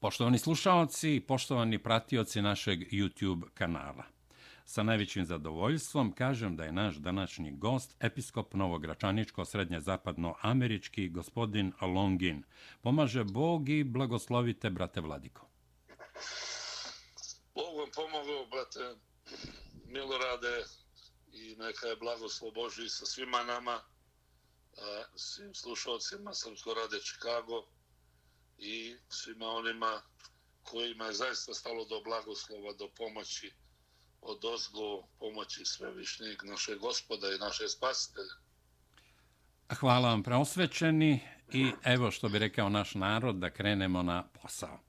Poštovani slušalci i poštovani pratioci našeg YouTube kanala. Sa najvećim zadovoljstvom kažem da je naš današnji gost episkop Novogračaničko-srednje-zapadno-američki gospodin Longin. Pomaže Bog i blagoslovite, brate Vladiko. Bog vam pomogao, brate Milorade, i neka je blagoslov Boži sa svima nama, svim slušalcima Srpsko rade Čikago, i svima onima kojima je zaista stalo do blagoslova, do pomoći od ozgo pomoći svevišnjeg naše gospoda i naše spasitelja. Hvala vam preosvećeni i evo što bi rekao naš narod da krenemo na posao.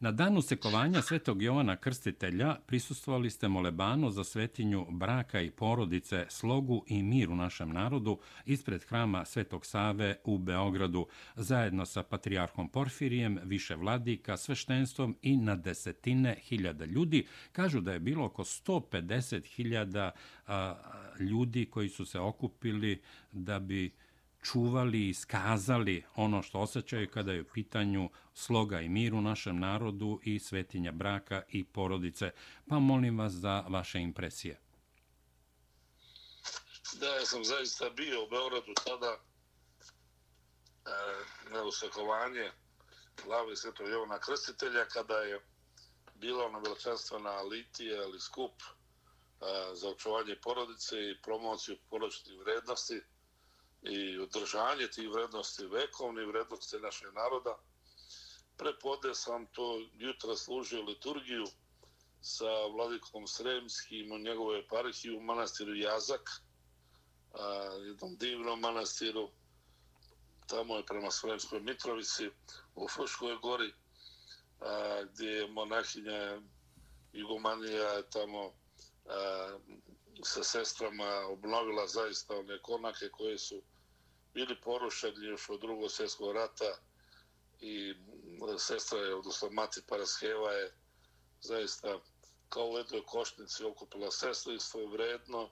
Na danu sekovanja Svetog Jovana Krstitelja prisustvovali ste molebanu za svetinju braka i porodice, slogu i mir u našem narodu ispred hrama Svetog Save u Beogradu, zajedno sa patrijarhom Porfirijem, više vladika, sveštenstvom i na desetine hiljada ljudi. Kažu da je bilo oko 150 hiljada ljudi koji su se okupili da bi čuvali i skazali ono što osjećaju kada je u pitanju sloga i mir u našem narodu i svetinja braka i porodice. Pa molim vas za vaše impresije. Da, ja sam zaista bio u Beogradu tada e, na usakovanje glave Svetog Jovana Krstitelja kada je bila ona veličanstvena litija ili skup e, za očuvanje porodice i promociju porodičnih vrednosti i održanje tih vrednosti, vekovne vrednosti našeg naroda. Prepode sam to jutra služio liturgiju sa vladikom Sremskim u njegove eparhiji u manastiru Jazak, a, jednom divnom manastiru, tamo je prema Sremskoj Mitrovici, u Fruškoj gori, a, gdje je monahinja Jugomanija tamo a, sa sestrama obnovila zaista one konake koje su bili porušeni još od drugog svjetskog rata i sestra je, odnosno mati Paraskeva je zaista kao u jednoj košnici okupila svoje vredno,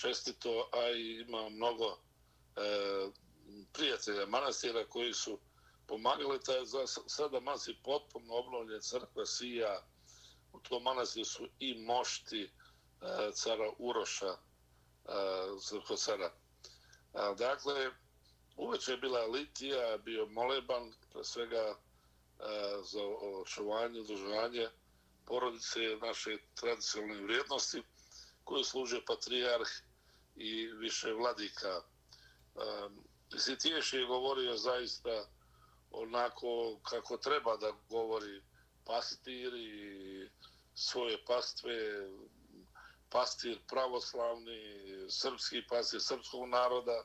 čestito, a i ima mnogo e, prijatelja manastira koji su pomagali. Taj, sada manastir potpuno obnovljen crkva Sija, u tom manastiru su i mošti e, cara Uroša, e, cara A, dakle, uveče je bila litija, bio moleban, pre svega a, za očuvanje, održavanje porodice naše tradicionalne vrijednosti koje služe patrijarh i više vladika. Sitiješ je govorio zaista onako kako treba da govori pastir i svoje pastve, pastir pravoslavni, srpski pastir srpskog naroda,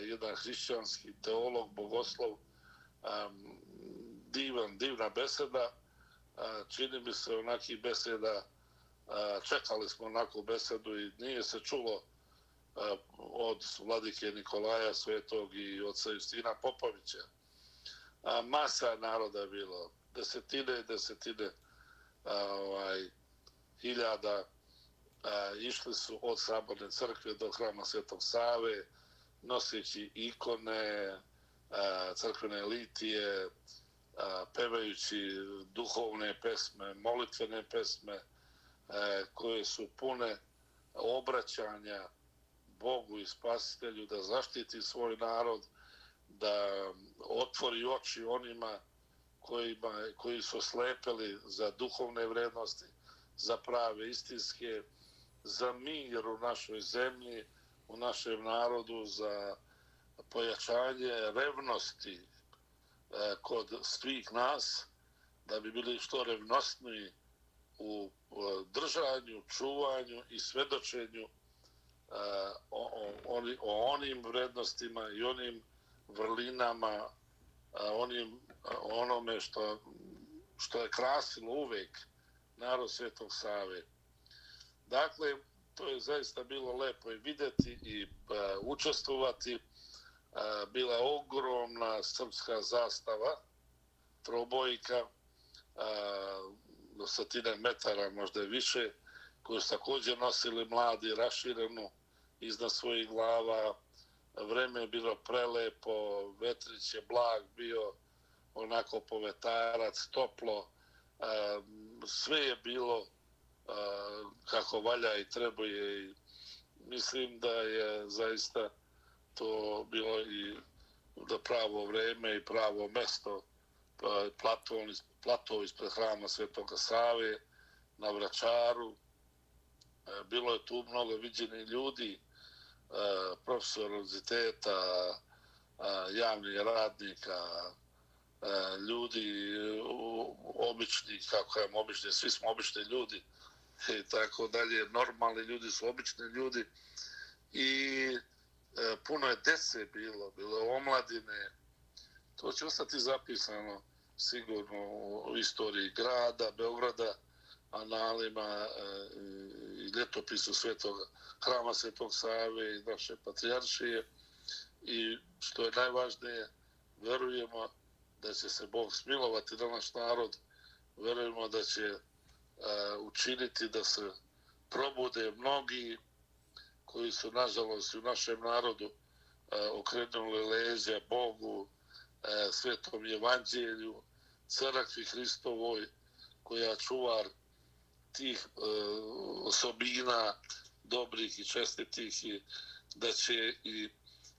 jedan hrišćanski teolog, bogoslov, divan, divna beseda, čini mi se onaki beseda, čekali smo onakvu besedu i nije se čulo od vladike Nikolaja Svetog i od Justina Popovića. Masa naroda je bilo, desetine i desetine ovaj, hiljada a, išli su od Saborne crkve do hrama Svetog Save, noseći ikone, a, crkvene litije, a, pevajući duhovne pesme, molitvene pesme, a, koje su pune obraćanja Bogu i Spasitelju da zaštiti svoj narod, da otvori oči onima kojima, koji su slepeli za duhovne vrednosti, za prave istinske za mir u našoj zemlji, u našem narodu, za pojačanje revnosti e, kod svih nas, da bi bili što revnostni u e, držanju, čuvanju i svedočenju e, o, o, o onim vrednostima i onim vrlinama, e, onim, e, onome što, što je krasilo uvek narod Svetog Save. Dakle, to je zaista bilo lepo i videti i uh, učestvovati. Uh, bila je ogromna srpska zastava, trobojka, uh, e, do satine metara, možda više, koju su također nosili mladi, raširenu iznad svojih glava. Vreme je bilo prelepo, vetrić je blag bio, onako povetarac, toplo, sve je bilo kako valja i trebuje i mislim da je zaista to bilo i da pravo vreme i pravo mesto pa, platon, plato ispred hrama Svetoga Save na Vračaru. E, bilo je tu mnogo viđenih ljudi, e, profesor univerziteta, e, javnih radnika, ljudi obični, kako je obični, svi smo obični ljudi i tako dalje, normalni ljudi su obični ljudi. I e, puno je dece bilo, bilo je omladine, to će ostati zapisano sigurno u istoriji grada, Beograda, analima e, i ljetopisu svetog hrama Svetog Save i naše patrijaršije. I što je najvažnije, verujemo da će se Bog smilovati na naš narod, verujemo da će Eh, učiniti da se probude mnogi koji su, nažalost, u našem narodu eh, okrenuli leđa Bogu, eh, svetom evanđelju, crkvi Hristovoj, koja čuvar tih osobina dobrih i čestitih i da će i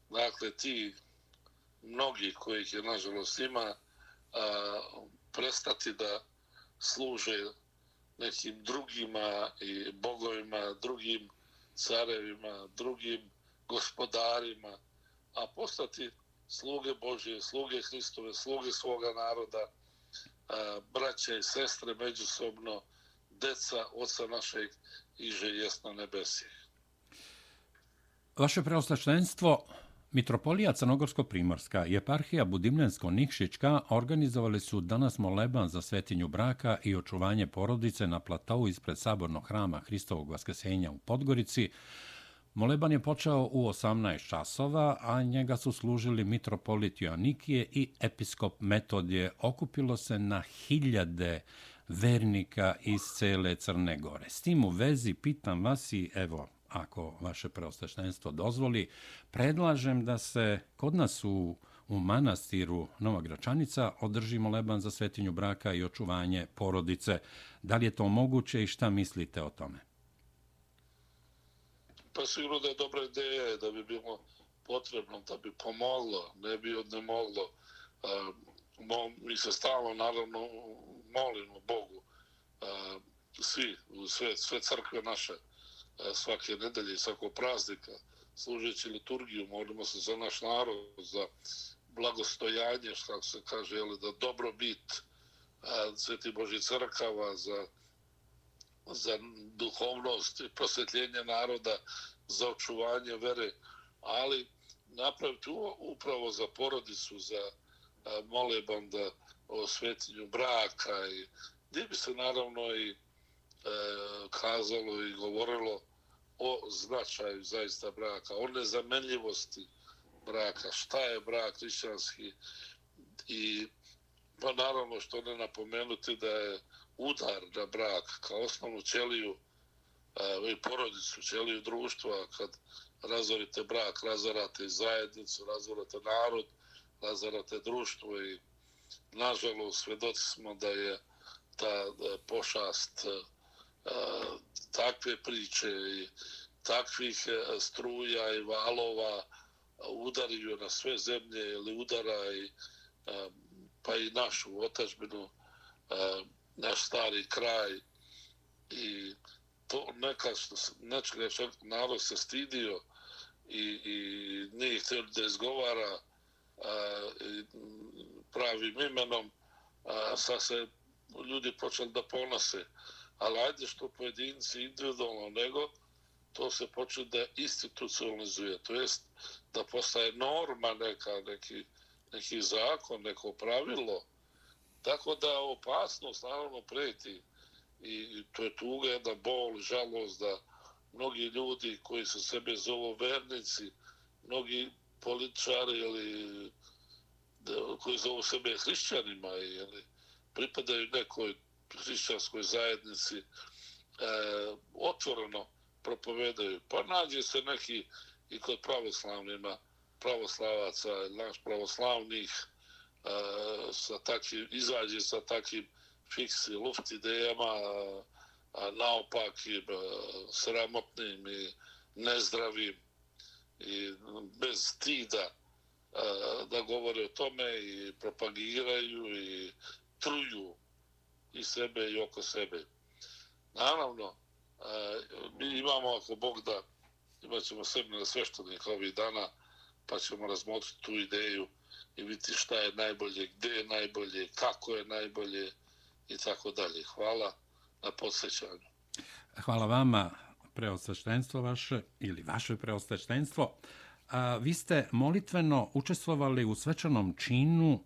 dakle ti mnogi kojih je nažalost ima a, prestati da služe nekim drugima i bogovima, drugim carevima, drugim gospodarima, a postati sluge Božje, sluge Hristove, sluge svoga naroda, braće i sestre međusobno, deca oca našeg iže jest na nebesi. Vaše preostačenstvo Mitropolija Crnogorsko-Primorska i eparhija Budimljansko-Nikšićka organizovali su danas moleban za svetinju braka i očuvanje porodice na platovu ispred sabornog hrama Hristovog vaskesenja u Podgorici. Moleban je počeo u 18 časova, a njega su služili mitropolit Joannikije i episkop Metodije. Okupilo se na hiljade vernika iz cele Crne Gore. S tim u vezi pitam vas i evo, ako vaše preostaštenstvo dozvoli, predlažem da se kod nas u, u manastiru Nova Gračanica održi moleban za svetinju braka i očuvanje porodice. Da li je to moguće i šta mislite o tome? Pa sigurno da je dobra ideja da bi bilo potrebno, da bi pomoglo, ne bi od ne moglo. mi se stalno, naravno, molimo Bogu, svi, sve, sve crkve naše, E, svake nedelje i svakog praznika, služeći liturgiju, molimo se za naš narod, za blagostojanje, kako se kaže, jeli, da dobro bit e, Sveti Boži crkava, za za duhovnost i prosvjetljenje naroda, za očuvanje vere, ali napraviti upravo za porodicu, za e, moleban da o svetinju braka i gdje bi se naravno i e, kazalo i govorilo o značaju zaista braka, o nezamenljivosti braka, šta je brak hrišćanski i pa naravno što ne napomenuti da je udar na brak kao osnovnu ćeliju i porodicu, ćeliju društva, kad razorite brak, razorate zajednicu, razorate narod, razorate društvo i nažalost svedoci smo da je ta pošast takve priče takvih e, struja i valova udariju na sve zemlje ili udara i e, pa i našu otačbinu e, naš stari kraj. I to neka što nečega što narod se stidio i, i nije htio da izgovara a, i, pravim imenom a sad se ljudi počeli da ponose ali ajde što pojedinci individualno nego to se počne da institucionalizuje to jest da postaje norma neka neki, neki zakon neko pravilo. Tako da opasnost naravno preti i to je tuga, jedna bol, žalost da mnogi ljudi koji su sebe zovu vernici, mnogi političari ili da, koji zovu sebe hrišćanima ili pripadaju nekoj hrišćanskoj zajednici e, otvoreno propovedaju. Pa nađe se neki i kod pravoslavnima, pravoslavaca, naš pravoslavnih, e, sa takim, izađe sa takim fiksi luft idejama, a, naopakim, e, sramotnim i nezdravim i bez stida e, da govore o tome i propagiraju i truju i sebe i oko sebe. Naravno, e, mi imamo, ako Bog da, imat ćemo sebi sve što ovih dana, pa ćemo razmotriti tu ideju i vidjeti šta je najbolje, gdje je najbolje, kako je najbolje i tako dalje. Hvala na podsjećanju. Hvala vama, preosveštenstvo vaše ili vaše preosveštenstvo. Vi ste molitveno učestvovali u svečanom činu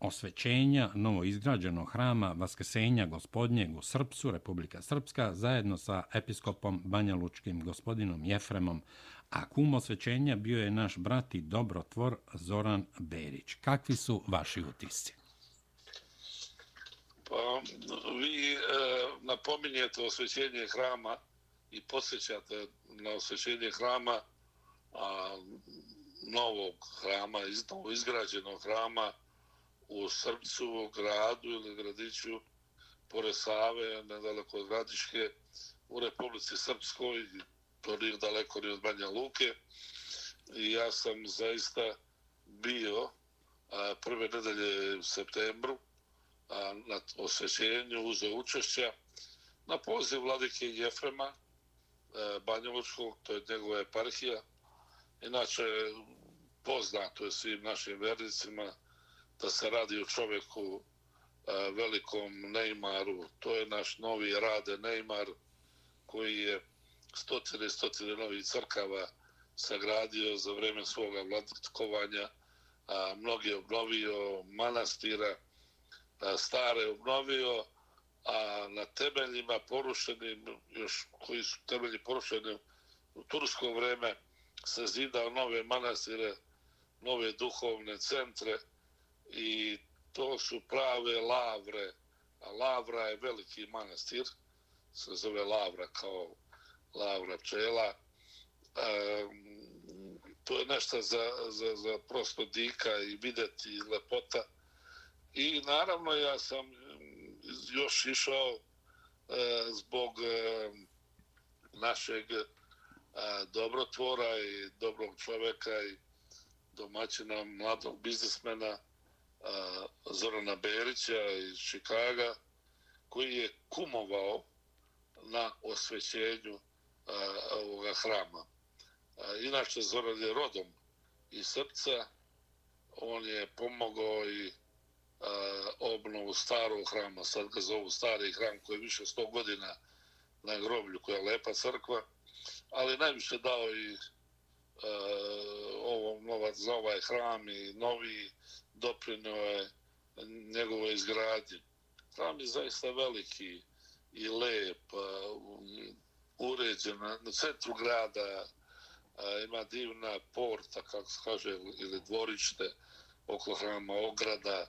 osvećenja novoizgrađenog hrama Vaskesenja gospodnjeg u Srpsu, Republika Srpska, zajedno sa episkopom Banjalučkim gospodinom Jefremom, a kum osvećenja bio je naš brat i dobrotvor Zoran Berić. Kakvi su vaši utisci? Pa, vi e, napominjete osvećenje hrama i posjećate na osvećenje hrama a, novog hrama, iz, novo izgrađenog hrama u Srpcu, gradu ili gradiću pored Save, nedaleko od Gradiške, u Republici Srpskoj, to nije daleko ni od Banja Luke. I ja sam zaista bio a, prve nedelje u septembru a, na osvećenju uzeo učešća na poziv vladike Jefrema a, Lučkog, to je njegova eparhija. Inače, poznato je svim našim vernicima da se radi o čoveku e, velikom Neymaru. To je naš novi Rade Neymar koji je stotine stotine novih crkava sagradio za vreme svoga vladkovanja, A, mnogi obnovio manastira, a, stare obnovio, a na temeljima porušenim, još koji su temelji porušeni u tursko vreme, se zidao nove manastire, nove duhovne centre i to su prave lavre. A lavra je veliki manastir, se zove lavra kao lavra pčela. E, to je nešto za, za, za prosto dika i videti lepota. I naravno ja sam još išao e, zbog e, našeg e, dobrotvora i dobrog čoveka i domaćina mladog biznismena e, Zorana Berića iz Čikaga koji je kumovao na osvećenju e, ovoga hrama. Inače Zoran je rodom iz srca, on je pomogao i obnovu starog hrama, sad ga zovu stari hram koji je više sto godina na groblju, koja je lepa crkva, ali najviše dao i e, ovom novac za ovaj hram i novi doprinio je njegovo izgradnje. Hram je zaista veliki i lep, um, uređen na centru grada, ima divna porta, kako se kaže, ili dvorište oko hrama, ograda,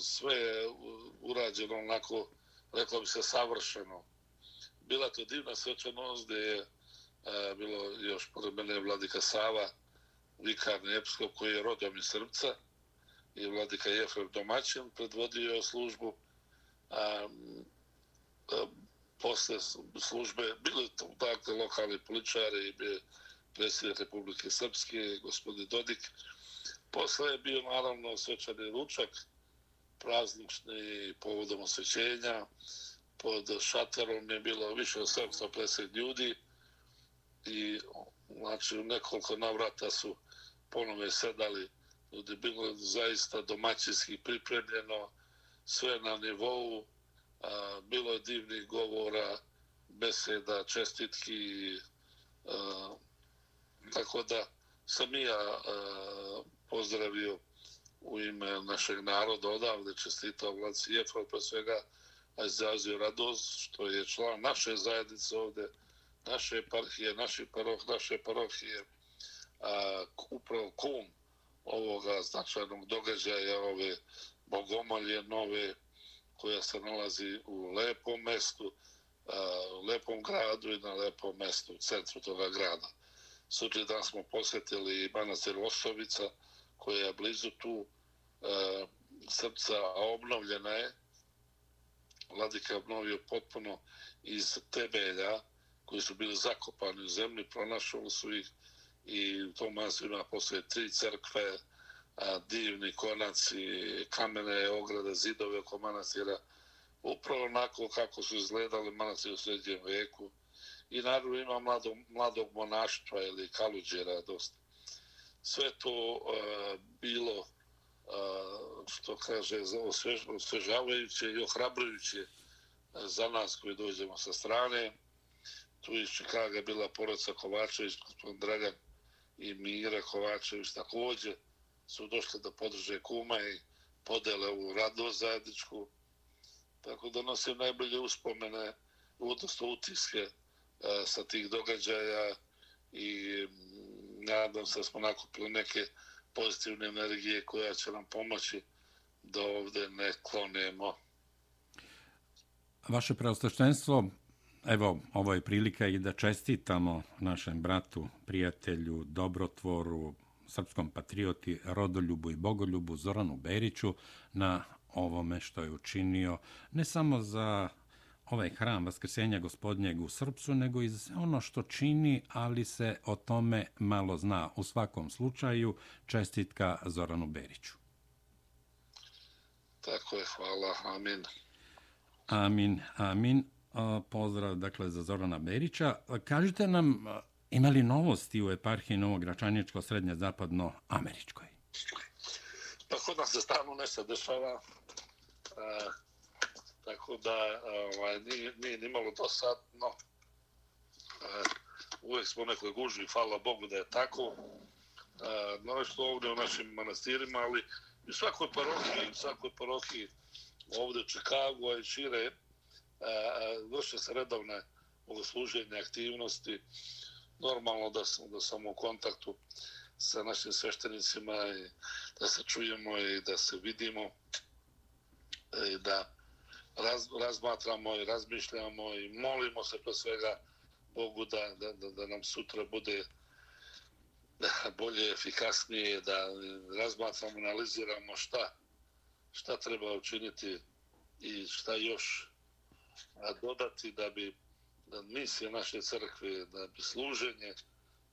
sve je urađeno onako, reklo bi se, savršeno. Bila to divna svečanost gdje je bilo još pored mene Vladika Sava, vikarni episkop koji je rodom iz Srpca i Vladika Jefrev domaćin predvodio službu. A, a, posle službe bili to dakle lokalni političari i bi predsjednik Republike Srpske, gospodin Dodik. Posle je bio naravno svečani ručak, praznični povodom osvećenja. Pod šatarom je bilo više od 750 ljudi i znači u nekoliko navrata su ponove sedali ljudi bilo zaista domaćinski pripremljeno sve na nivou a, bilo je divnih govora beseda, čestitki a, tako da sam i ja a, pozdravio u ime našeg naroda. Odavde čestitao Vlad Jefro, pa svega izrazio radost što je član naše zajednice ovde, naše eparhije, naše, paroh, naše parohije, a, upravo kum ovoga značajnog događaja, ove bogomolje nove, koja se nalazi u lepom mestu, u lepom gradu i na lepom mestu u centru toga grada. Sutri dan smo posjetili manastir Osovica, koja je blizu tu, srca, a obnovljena je. Vladika je obnovio potpuno iz tebelja koji su bili zakopani u zemlji, pronašali su ih i u tom manastiru ima postoje tri crkve, a, divni konaci, kamene ograde, zidove oko manastira, upravo onako kako su izgledali manastir u srednjem veku. I naravno ima mladog, mladog monaštva ili kaluđera dosta. Sve to a, bilo, a, što kaže, osvežavajuće i ohrabrujuće e, za nas koji dođemo sa strane. Tu iz Čikaga bila porodca Kovačević, gospodin Dragan i Mira Kovačević takođe su došli da podrže kuma i podele u radost zajedničku. Tako da nosim najbolje uspomene, odnosno utiske e, sa tih događaja i mm, nadam se da smo nakupili neke pozitivne energije koja će nam pomoći da ovde ne klonemo. Vaše preostaštenstvo, evo, ovo je prilika i da čestitamo našem bratu, prijatelju, dobrotvoru, srpskom patrioti, rodoljubu i bogoljubu Zoranu Beriću na ovome što je učinio ne samo za ovaj hram Vaskrsenja gospodnjeg u Srpsu, nego i za ono što čini, ali se o tome malo zna. U svakom slučaju, čestitka Zoranu Beriću. Tako je, hvala, amin. Amin, amin. Pozdrav, dakle, za Zorana Berića. Kažite nam, Ima li novosti u eparhiji Novogračanječko srednje zapadno američkoj? Pa kod nas se stalno nešto dešava. E, tako da ovaj, nije, nije ni malo dosadno. E, uvijek smo nekoj gužvi, hvala Bogu da je tako. E, no što ovdje u našim manastirima, ali i u svakoj parohiji, u svakoj parohiji ovdje u Čikagu, a i šire, e, e se redovne bogosluženje aktivnosti. Normalno da sam, da sam u kontaktu sa našim sveštenicima i da se čujemo i da se vidimo i da raz, razmatramo i razmišljamo i molimo se pre svega Bogu da, da, da, da nam sutra bude da bolje, efikasnije, da razmatramo, analiziramo šta, šta treba učiniti i šta još dodati da bi da misija naše crkve, da bi služenje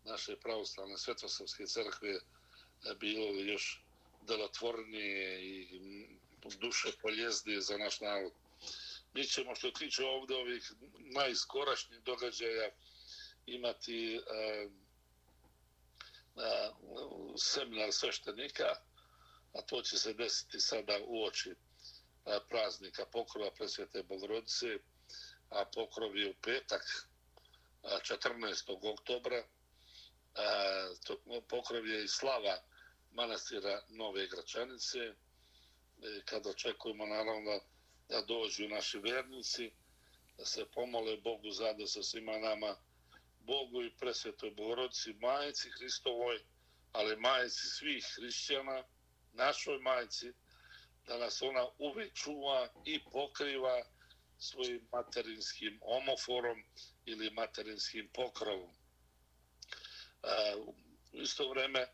naše pravoslavne svetosavske crkve bilo još delotvornije i duše poljezdije za naš narod. Mi ćemo što tiče ovdje ovih najskorašnjih događaja imati uh, uh, seminar sveštenika, a to će se desiti sada u oči praznika pokrova presvete Bogorodice, a pokrov je u petak 14. oktobra. Pokrov je i slava manastira Nove Gračanice. E, Kada očekujemo naravno da dođu naši vernici, da se pomole Bogu zada sa svima nama, Bogu i presvetoj Bogorodici, majici Hristovoj, ali majici svih hrišćana, našoj majici, da nas ona uvek čuva i pokriva, svojim materinskim omoforom ili materinskim pokrovom. E, u isto vreme e,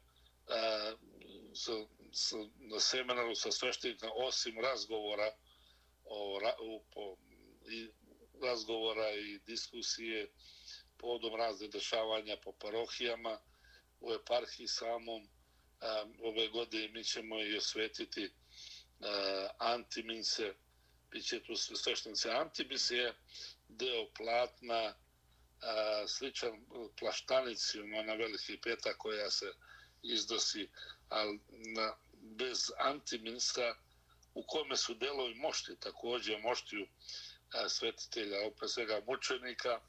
sa, sa, na seminaru sa sveštenika osim razgovora o, o, po, i razgovora i diskusije povodom razne dešavanja po parohijama u eparhiji samom, E, ove godine mi ćemo i osvetiti E, a, bit će tu sveštenice Antibisije, deo platna, a, sličan plaštanici, ono, ona veliki peta koja se izdosi, ali na, bez antiminsa u kome su delovi mošti, također moštiju a, svetitelja, opet svega mučenika,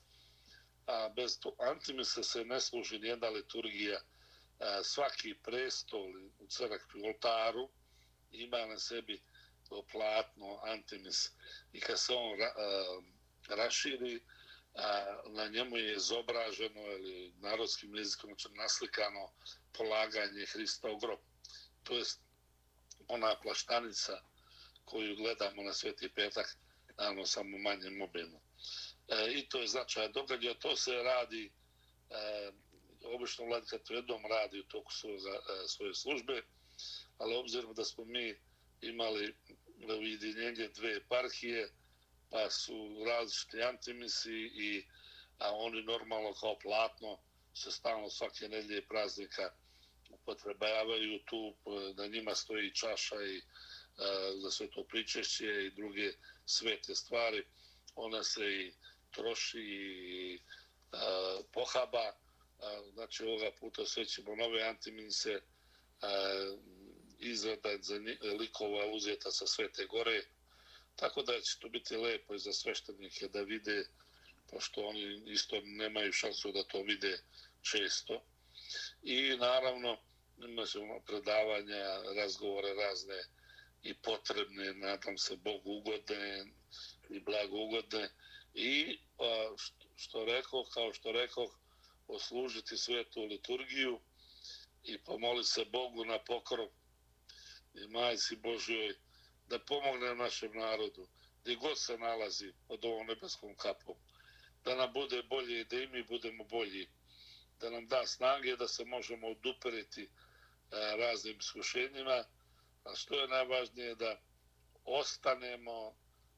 a bez to antimisa se ne služi nijedna liturgija, a, svaki prestol u crkvi, u oltaru, ima na sebi to platno Antimis i kad se on ra, a, raširi a, na njemu je izobraženo ili narodskim jezikom znači naslikano polaganje Hrista u grob. To je ona plaštanica koju gledamo na Sveti petak, naravno samo manje mobilno. E, I to je značaj događaja, to se radi e, obično vladika to jednom radi u toku svoje, svoje službe, ali obzirom da smo mi imali ujedinjenje dve eparhije, pa su različiti antimisi i a oni normalno kao platno se stalno svake nedlje praznika upotrebavaju tu, na njima stoji čaša i a, za sve to pričešće i druge svete stvari. Ona se i troši i a, pohaba, a, znači ovoga puta sve ćemo nove antiminse a, e, izrada likova uzeta sa Svete Gore, tako da će to biti lepo i za sveštenike da vide, pošto oni isto nemaju šansu da to vide često. I naravno, ima ono predavanja, razgovore razne i potrebne, nadam se, Bogu ugodne i blago ugodne. I što rekao, kao što rekao, oslužiti svetu liturgiju i pomoliti se Bogu na pokrov majci Božjoj da pomogne našem narodu gdje god se nalazi pod ovom nebeskom kapom. Da nam bude bolje i da i mi budemo bolji. Da nam da snage da se možemo oduperiti e, raznim iskušenjima. A što je najvažnije da ostanemo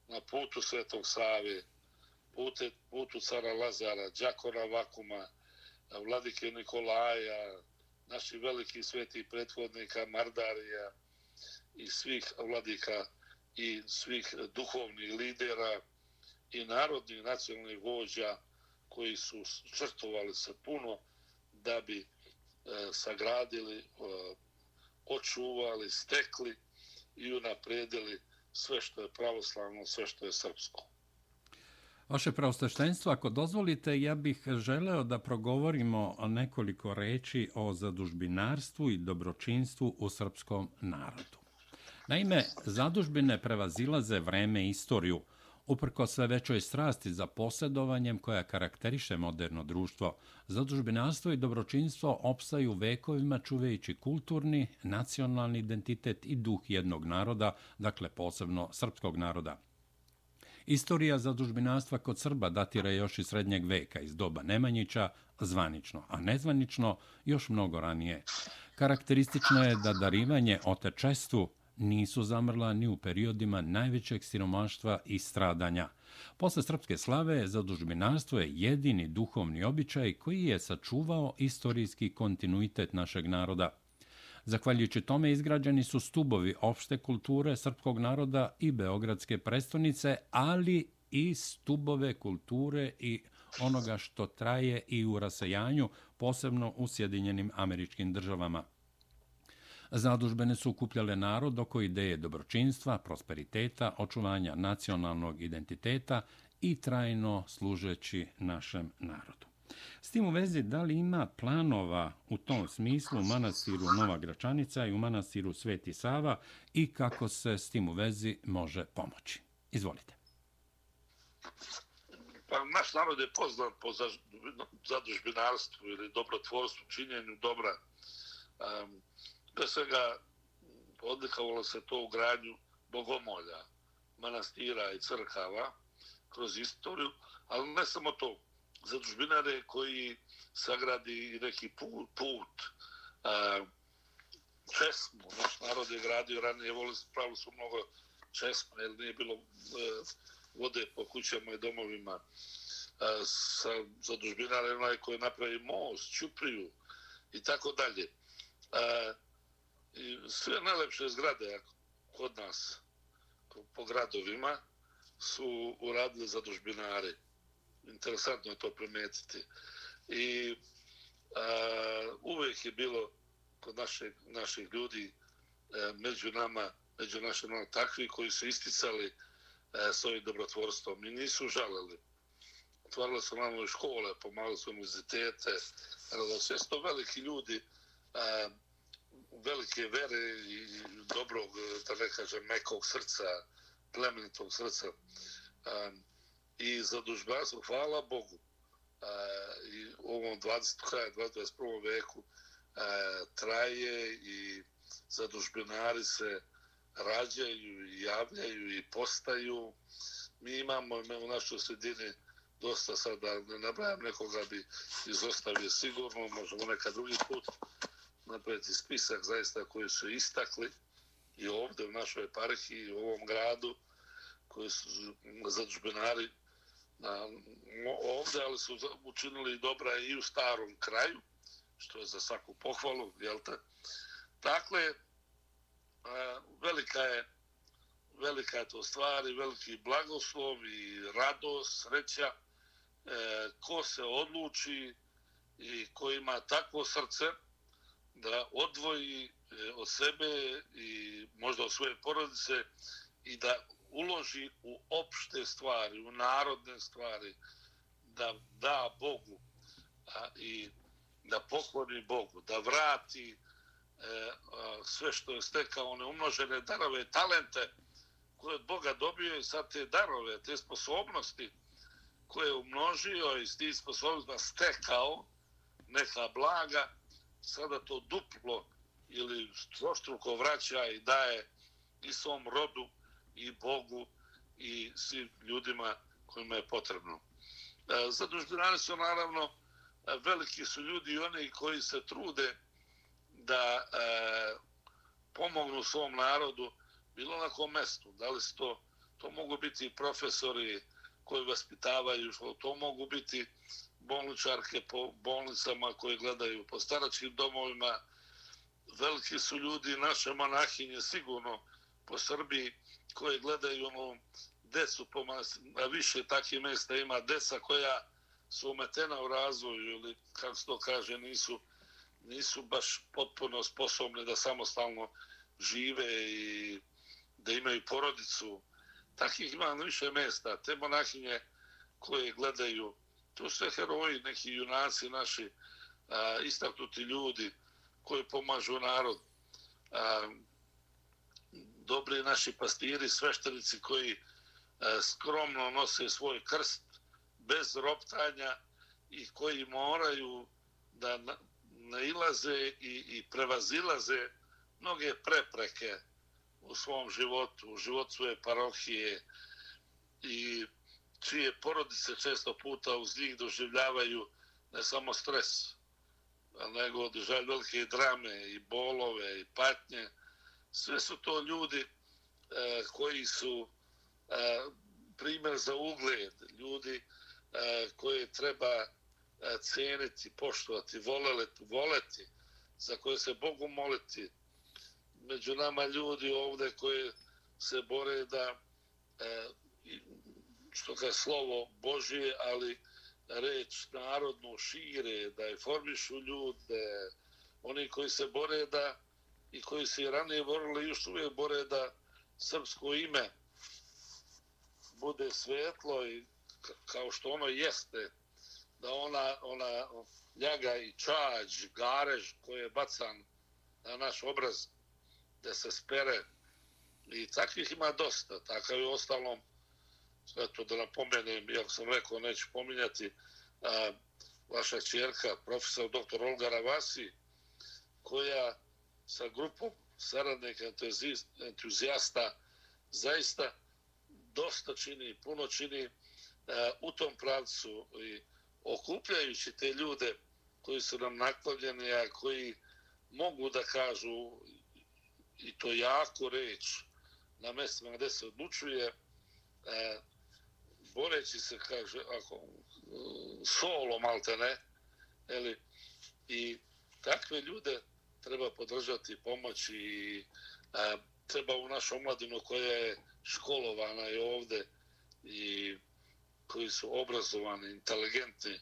na putu Svetog Save pute, putu cara Lazara Đakora Vakuma Vladike Nikolaja naših velikih svetih prethodnika Mardarija i svih vladika i svih duhovnih lidera i narodnih nacionalnih vođa koji su črtovali se puno da bi e, sagradili, e, očuvali, stekli i unapredili sve što je pravoslavno, sve što je srpsko. Vaše pravosteštenstvo, ako dozvolite, ja bih želeo da progovorimo nekoliko reči o zadužbinarstvu i dobročinstvu u srpskom narodu. Naime, zadužbine prevazilaze vreme i istoriju, uprko sve većoj strasti za posjedovanjem koja karakteriše moderno društvo. Zadužbinarstvo i dobročinstvo opstaju vekovima čuvejući kulturni, nacionalni identitet i duh jednog naroda, dakle posebno srpskog naroda. Istorija zadužbinarstva kod Srba datira još iz srednjeg veka, iz doba Nemanjića, zvanično, a nezvanično još mnogo ranije. Karakteristično je da darivanje otečestvu nisu zamrla ni u periodima najvećeg siromaštva i stradanja. Posle srpske slave, zadužbinarstvo je jedini duhovni običaj koji je sačuvao istorijski kontinuitet našeg naroda. Zahvaljujući tome izgrađeni su stubovi opšte kulture srpskog naroda i beogradske prestonice, ali i stubove kulture i onoga što traje i u rasajanju, posebno u Sjedinjenim američkim državama. Zadužbene su ukupljale narod oko ideje dobročinstva, prosperiteta, očuvanja nacionalnog identiteta i trajno služeći našem narodu. S tim u vezi, da li ima planova u tom smislu u manastiru Nova Gračanica i u manastiru Sveti Sava i kako se s tim u vezi može pomoći? Izvolite. Pa, naš narod je poznat po zadužbinarstvu ili dobrotvorstvu, činjenju dobra. Um, Pre svega odlikovalo se to u gradnju bogomolja, manastira i crkava kroz istoriju, ali ne samo to. Za družbinare koji sagradi neki put, put a, česmu, naš narod je gradio ranije, voli pravili su mnogo česme, jer nije bilo e, vode po kućama i domovima. A, sa zadužbinare onaj koji napravi most, čupriju i tako dalje. A, I sve najlepše zgrade kod nas po gradovima su uradili za dužbinare. Interesantno je to primetiti. I a, uvijek je bilo kod naše, naših ljudi a, među nama, među našim nama takvi koji su isticali a, svojim dobrotvorstvom i nisu žalili. Otvarali su nam škole, pomagali su univerzitete, sve su to veliki ljudi a, velike vere i dobrog, eh, da ne kažem, mekog srca, plemenitog srca. Um, I za dužbanstvo, hvala Bogu, uh, i u ovom 20. kraja 21. veku uh, traje i zadužbenari se rađaju i javljaju i postaju. Mi imamo u našoj sredini dosta sada, ne nabrajam nekoga bi izostavio sigurno, možemo neka drugi put, napraviti spisak zaista koji su istakli i ovdje u našoj eparhiji i u ovom gradu koji su zadužbenari na, ovdje, ali su učinili dobra i u starom kraju, što je za svaku pohvalu, jel te? Dakle, velika je velika je to stvar i veliki blagoslov i radost, sreća, e, ko se odluči i ko ima takvo srce da odvoji e, od sebe i možda od svoje porodice i da uloži u opšte stvari, u narodne stvari, da da Bogu a, i da pokloni Bogu, da vrati e, a, sve što je stekao, one umnožene darove, talente koje od Boga dobio i sad te darove, te sposobnosti koje je umnožio i s tih sposobnostima stekao neka blaga, sada to duplo ili troštruko vraća i daje i svom rodu i Bogu i svim ljudima kojima je potrebno. E, Zadužbirani su naravno e, veliki su ljudi i oni koji se trude da e, pomognu svom narodu bilo na kom mestu. Da li to, to mogu biti profesori koji vaspitavaju, to mogu biti bolničarke po bolnicama koje gledaju po staračkim domovima. Veliki su ljudi, naše monahinje sigurno po Srbiji koje gledaju ono decu po a više takih mjesta ima deca koja su umetena u razvoju ili kako se to kaže nisu nisu baš potpuno sposobne da samostalno žive i da imaju porodicu. Takih ima na više mjesta. Te monahinje koje gledaju, to su heroji, neki junaci naši, a, istaknuti ljudi koji pomažu narod. A, dobri naši pastiri, sveštenici koji a, skromno nose svoj krst bez roptanja i koji moraju da nailaze i, i prevazilaze mnoge prepreke u svom životu, u životu svoje parohije i čije porodice često puta uz njih doživljavaju ne samo stres, nego doživljaju velike drame i bolove i patnje. Sve su to ljudi e, koji su e, primjer za ugled, ljudi e, koje treba e, cijeniti, poštovati, voleti, voleti, za koje se Bogu moliti, među nama ljudi ovde koji se bore da e, što je slovo Božije, ali reč narodnu šire, da je formišu ljude, oni koji se bore da i koji se i ranije borili još uvijek bore da srpsko ime bude svetlo i kao što ono jeste, da ona, ona ljaga i čađ, garež koji je bacan na naš obraz, da se spere i takvih ima dosta. Takav je ostalom, eto da napomenem, jak sam rekao, neću pominjati, a, vaša čjerka, profesor dr. Olga Ravasi, koja sa grupom saradnika entuzijasta zaista dosta čini, puno čini a, u tom pravcu i okupljajući te ljude koji su nam naklavljeni, a koji mogu da kažu i to jako reč na mestima gdje se odlučuje, a, boreći se, kaže, ako, uh, solo malte ne, eli, i takve ljude treba podržati, pomoći i a, treba u našu omladinu koja je školovana i ovde i koji su obrazovani, inteligentni,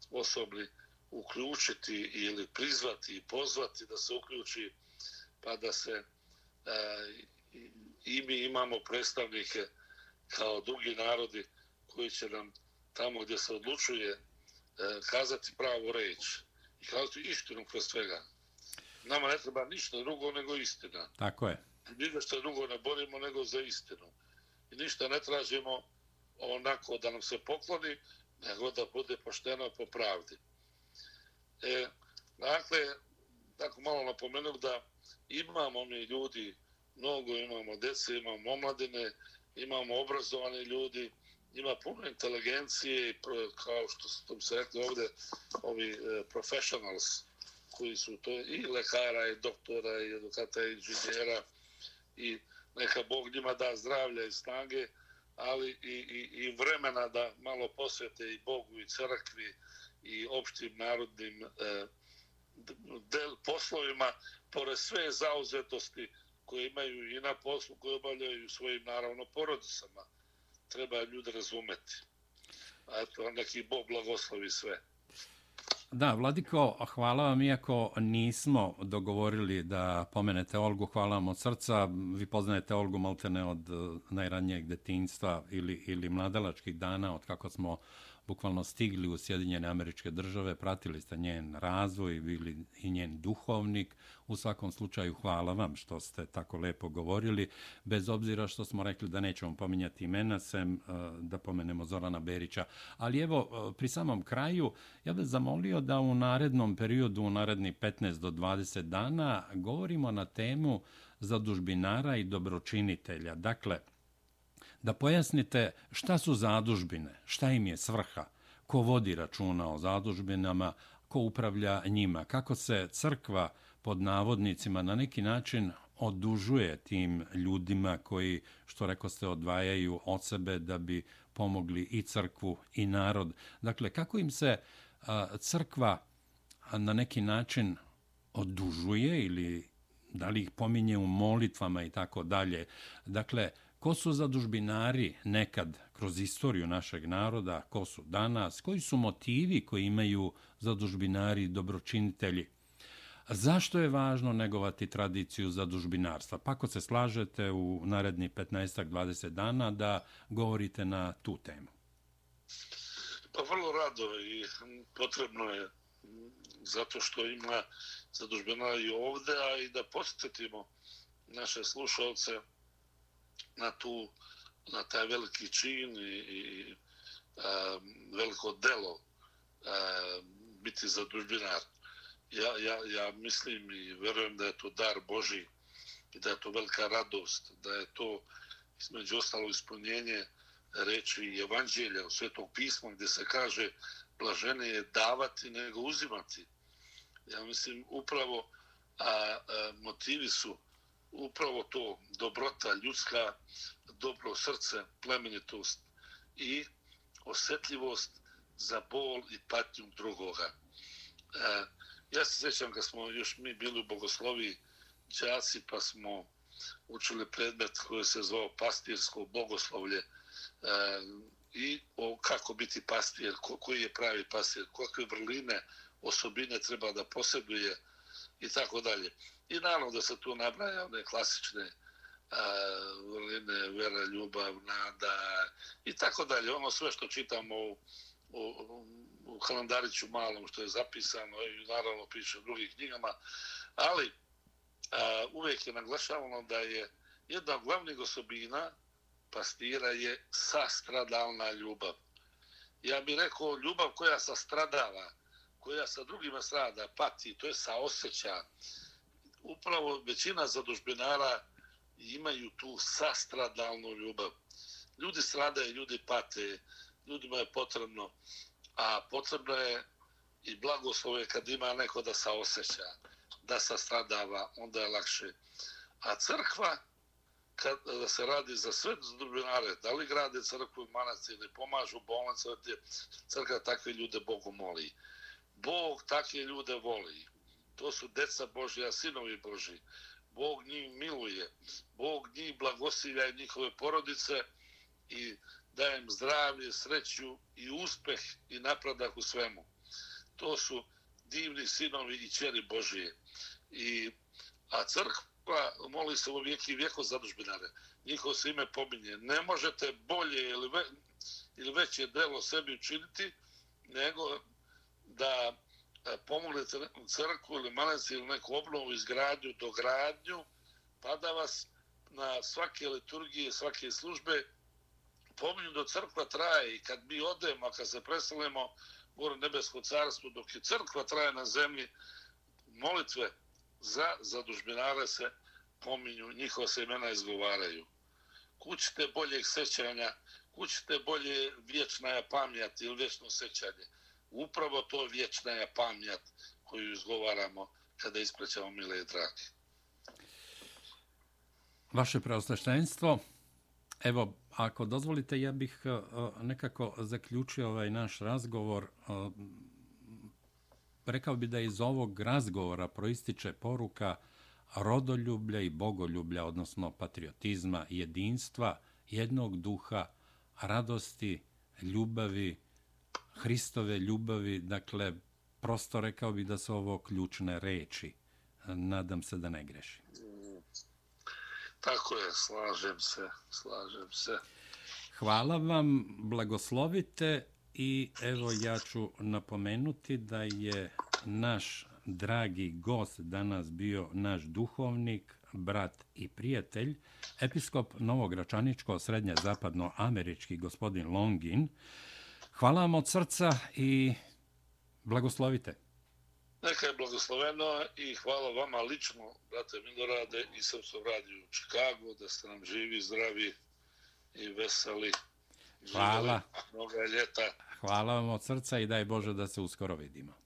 sposobni uključiti ili prizvati i pozvati da se uključi pa da se e, i mi imamo predstavnike kao drugi narodi koji će nam tamo gdje se odlučuje e, kazati pravu reč i kazati istinu kroz svega. Nama ne treba ništa drugo nego istina. Tako je. Ništa što drugo ne borimo nego za istinu. I ništa ne tražimo onako da nam se pokloni, nego da bude pošteno po pravdi. E, dakle, tako malo napomenuo da imamo mi ljudi, mnogo imamo dece, imamo omladine, imamo obrazovani ljudi, ima puno inteligencije, kao što su se rekli ovde, ovi e, professionals koji su to i lekara, i doktora, i edukata, i inženjera, i neka Bog njima da zdravlja i snage, ali i, i, i vremena da malo posvete i Bogu i crkvi i opštim narodnim e, del, poslovima, pored sve zauzetosti koje imaju i na poslu, koje obavljaju svojim, naravno, porodicama. Treba ljudi razumeti. A to neki Bog blagoslovi sve. Da, Vladiko, hvala vam, iako nismo dogovorili da pomenete Olgu, hvala vam od srca. Vi poznajete Olgu maltene od eh, najranijeg detinjstva ili, ili mladalačkih dana, od kako smo bukvalno stigli u Sjedinjene američke države, pratili ste njen razvoj, bili i njen duhovnik. U svakom slučaju hvala vam što ste tako lepo govorili, bez obzira što smo rekli da nećemo pominjati imena, sem e, da pomenemo Zorana Berića. Ali evo, e, pri samom kraju, ja bih zamolio da u narednom periodu, u naredni 15 do 20 dana, govorimo na temu zadužbinara i dobročinitelja. Dakle, da pojasnite šta su zadužbine, šta im je svrha, ko vodi računa o zadužbinama, ko upravlja njima, kako se crkva pod navodnicima na neki način odužuje tim ljudima koji, što reko ste, odvajaju od sebe da bi pomogli i crkvu i narod. Dakle, kako im se crkva na neki način odužuje ili da li ih pominje u molitvama i tako dalje. Dakle, ko su zadužbinari nekad kroz istoriju našeg naroda, ko su danas, koji su motivi koji imaju zadužbinari i dobročinitelji. Zašto je važno negovati tradiciju zadužbinarstva? Pa ako se slažete u naredni 15-20 dana da govorite na tu temu. Pa vrlo rado i potrebno je mm, zato što ima zadužbinari ovde, a i da posjetimo naše slušalce na tu na taj veliki čin i, i a, veliko delo a, biti zadužbinar. Ja, ja, ja mislim i verujem da je to dar Boži i da je to velika radost, da je to između ostalo ispunjenje reči evanđelja u svetog pisma gdje se kaže blažene je davati nego uzimati. Ja mislim upravo a, a, motivi su upravo to dobrota ljudska, dobro srce, plemenitost i osjetljivost za bol i patnju drugoga. E, ja se sjećam kad smo još mi bili u bogoslovi džaci pa smo učili predmet koji se zvao pastirsko bogoslovlje e, i o kako biti pastir, ko, koji je pravi pastir, kakve vrline, osobine treba da posjeduje i tako dalje. I naravno da se tu nabraja one klasične vrline, vera, ljubav, nada i tako dalje. Ono sve što čitamo u, u, u kalendariću malom što je zapisano i naravno piše u drugim knjigama. Ali a, uvijek je naglašavano da je jedna od glavnih osobina pastira je sastradalna ljubav. Ja bih rekao ljubav koja sastradava, koja sa drugima strada, pati, to je saoseća, upravo većina zadužbenara imaju tu sastradalnu ljubav. Ljudi stradaju, ljudi pate, ljudima je potrebno, a potrebno je i blagoslove kad ima neko da se osjeća, da se stradava, onda je lakše. A crkva, kad, da se radi za sve zadužbinare, da li grade crkvu i manaci ili pomažu bolnice, crkva takve ljude Bogu moli. Bog takve ljude voli to su deca Božja, sinovi Božji. Bog njih miluje, Bog njih blagosilja i njihove porodice i daje im zdravlje, sreću i uspeh i napredak u svemu. To su divni sinovi i čeri Božije. I, a crkva moli se u vijek i vijeko zadužbinare. Njihovo se ime pominje. Ne možete bolje ili, ve, ili veće delo sebi učiniti nego da E, pomogli crkvu ili manastir ili neku obnovu, izgradnju, dogradnju, pa da vas na svake liturgije, svake službe pominju do crkva traje i kad mi odemo, a kad se preselimo u nebesko carstvo, dok je crkva traje na zemlji, molitve za zadužbinare se pominju, njihova se imena izgovaraju. Kućite boljeg sećanja, kućite bolje vječna pamjat ili vječno sećanje upravo to vječna je pamjat koju izgovaramo kada ispraćamo mile i dragi. Vaše preostaštenstvo, evo, ako dozvolite, ja bih e, nekako zaključio ovaj naš razgovor. E, rekao bi da iz ovog razgovora proističe poruka rodoljublja i bogoljublja, odnosno patriotizma, jedinstva, jednog duha, radosti, ljubavi, Hristove ljubavi, dakle, prosto rekao bi da su ovo ključne reči. Nadam se da ne grešim. Tako je, slažem se, slažem se. Hvala vam, blagoslovite i evo ja ću napomenuti da je naš dragi gost danas bio naš duhovnik, brat i prijatelj, episkop Novogračaničko srednje zapadno američki gospodin Longin. Hvala vam od srca i blagoslovite. Neka je blagosloveno i hvala vama lično, brate Milorade i Srpskom radiju u Čikagu, da ste nam živi, zdravi i veseli. Hvala. Mnoga ljeta. Hvala vam od srca i daj Bože da se uskoro vidimo.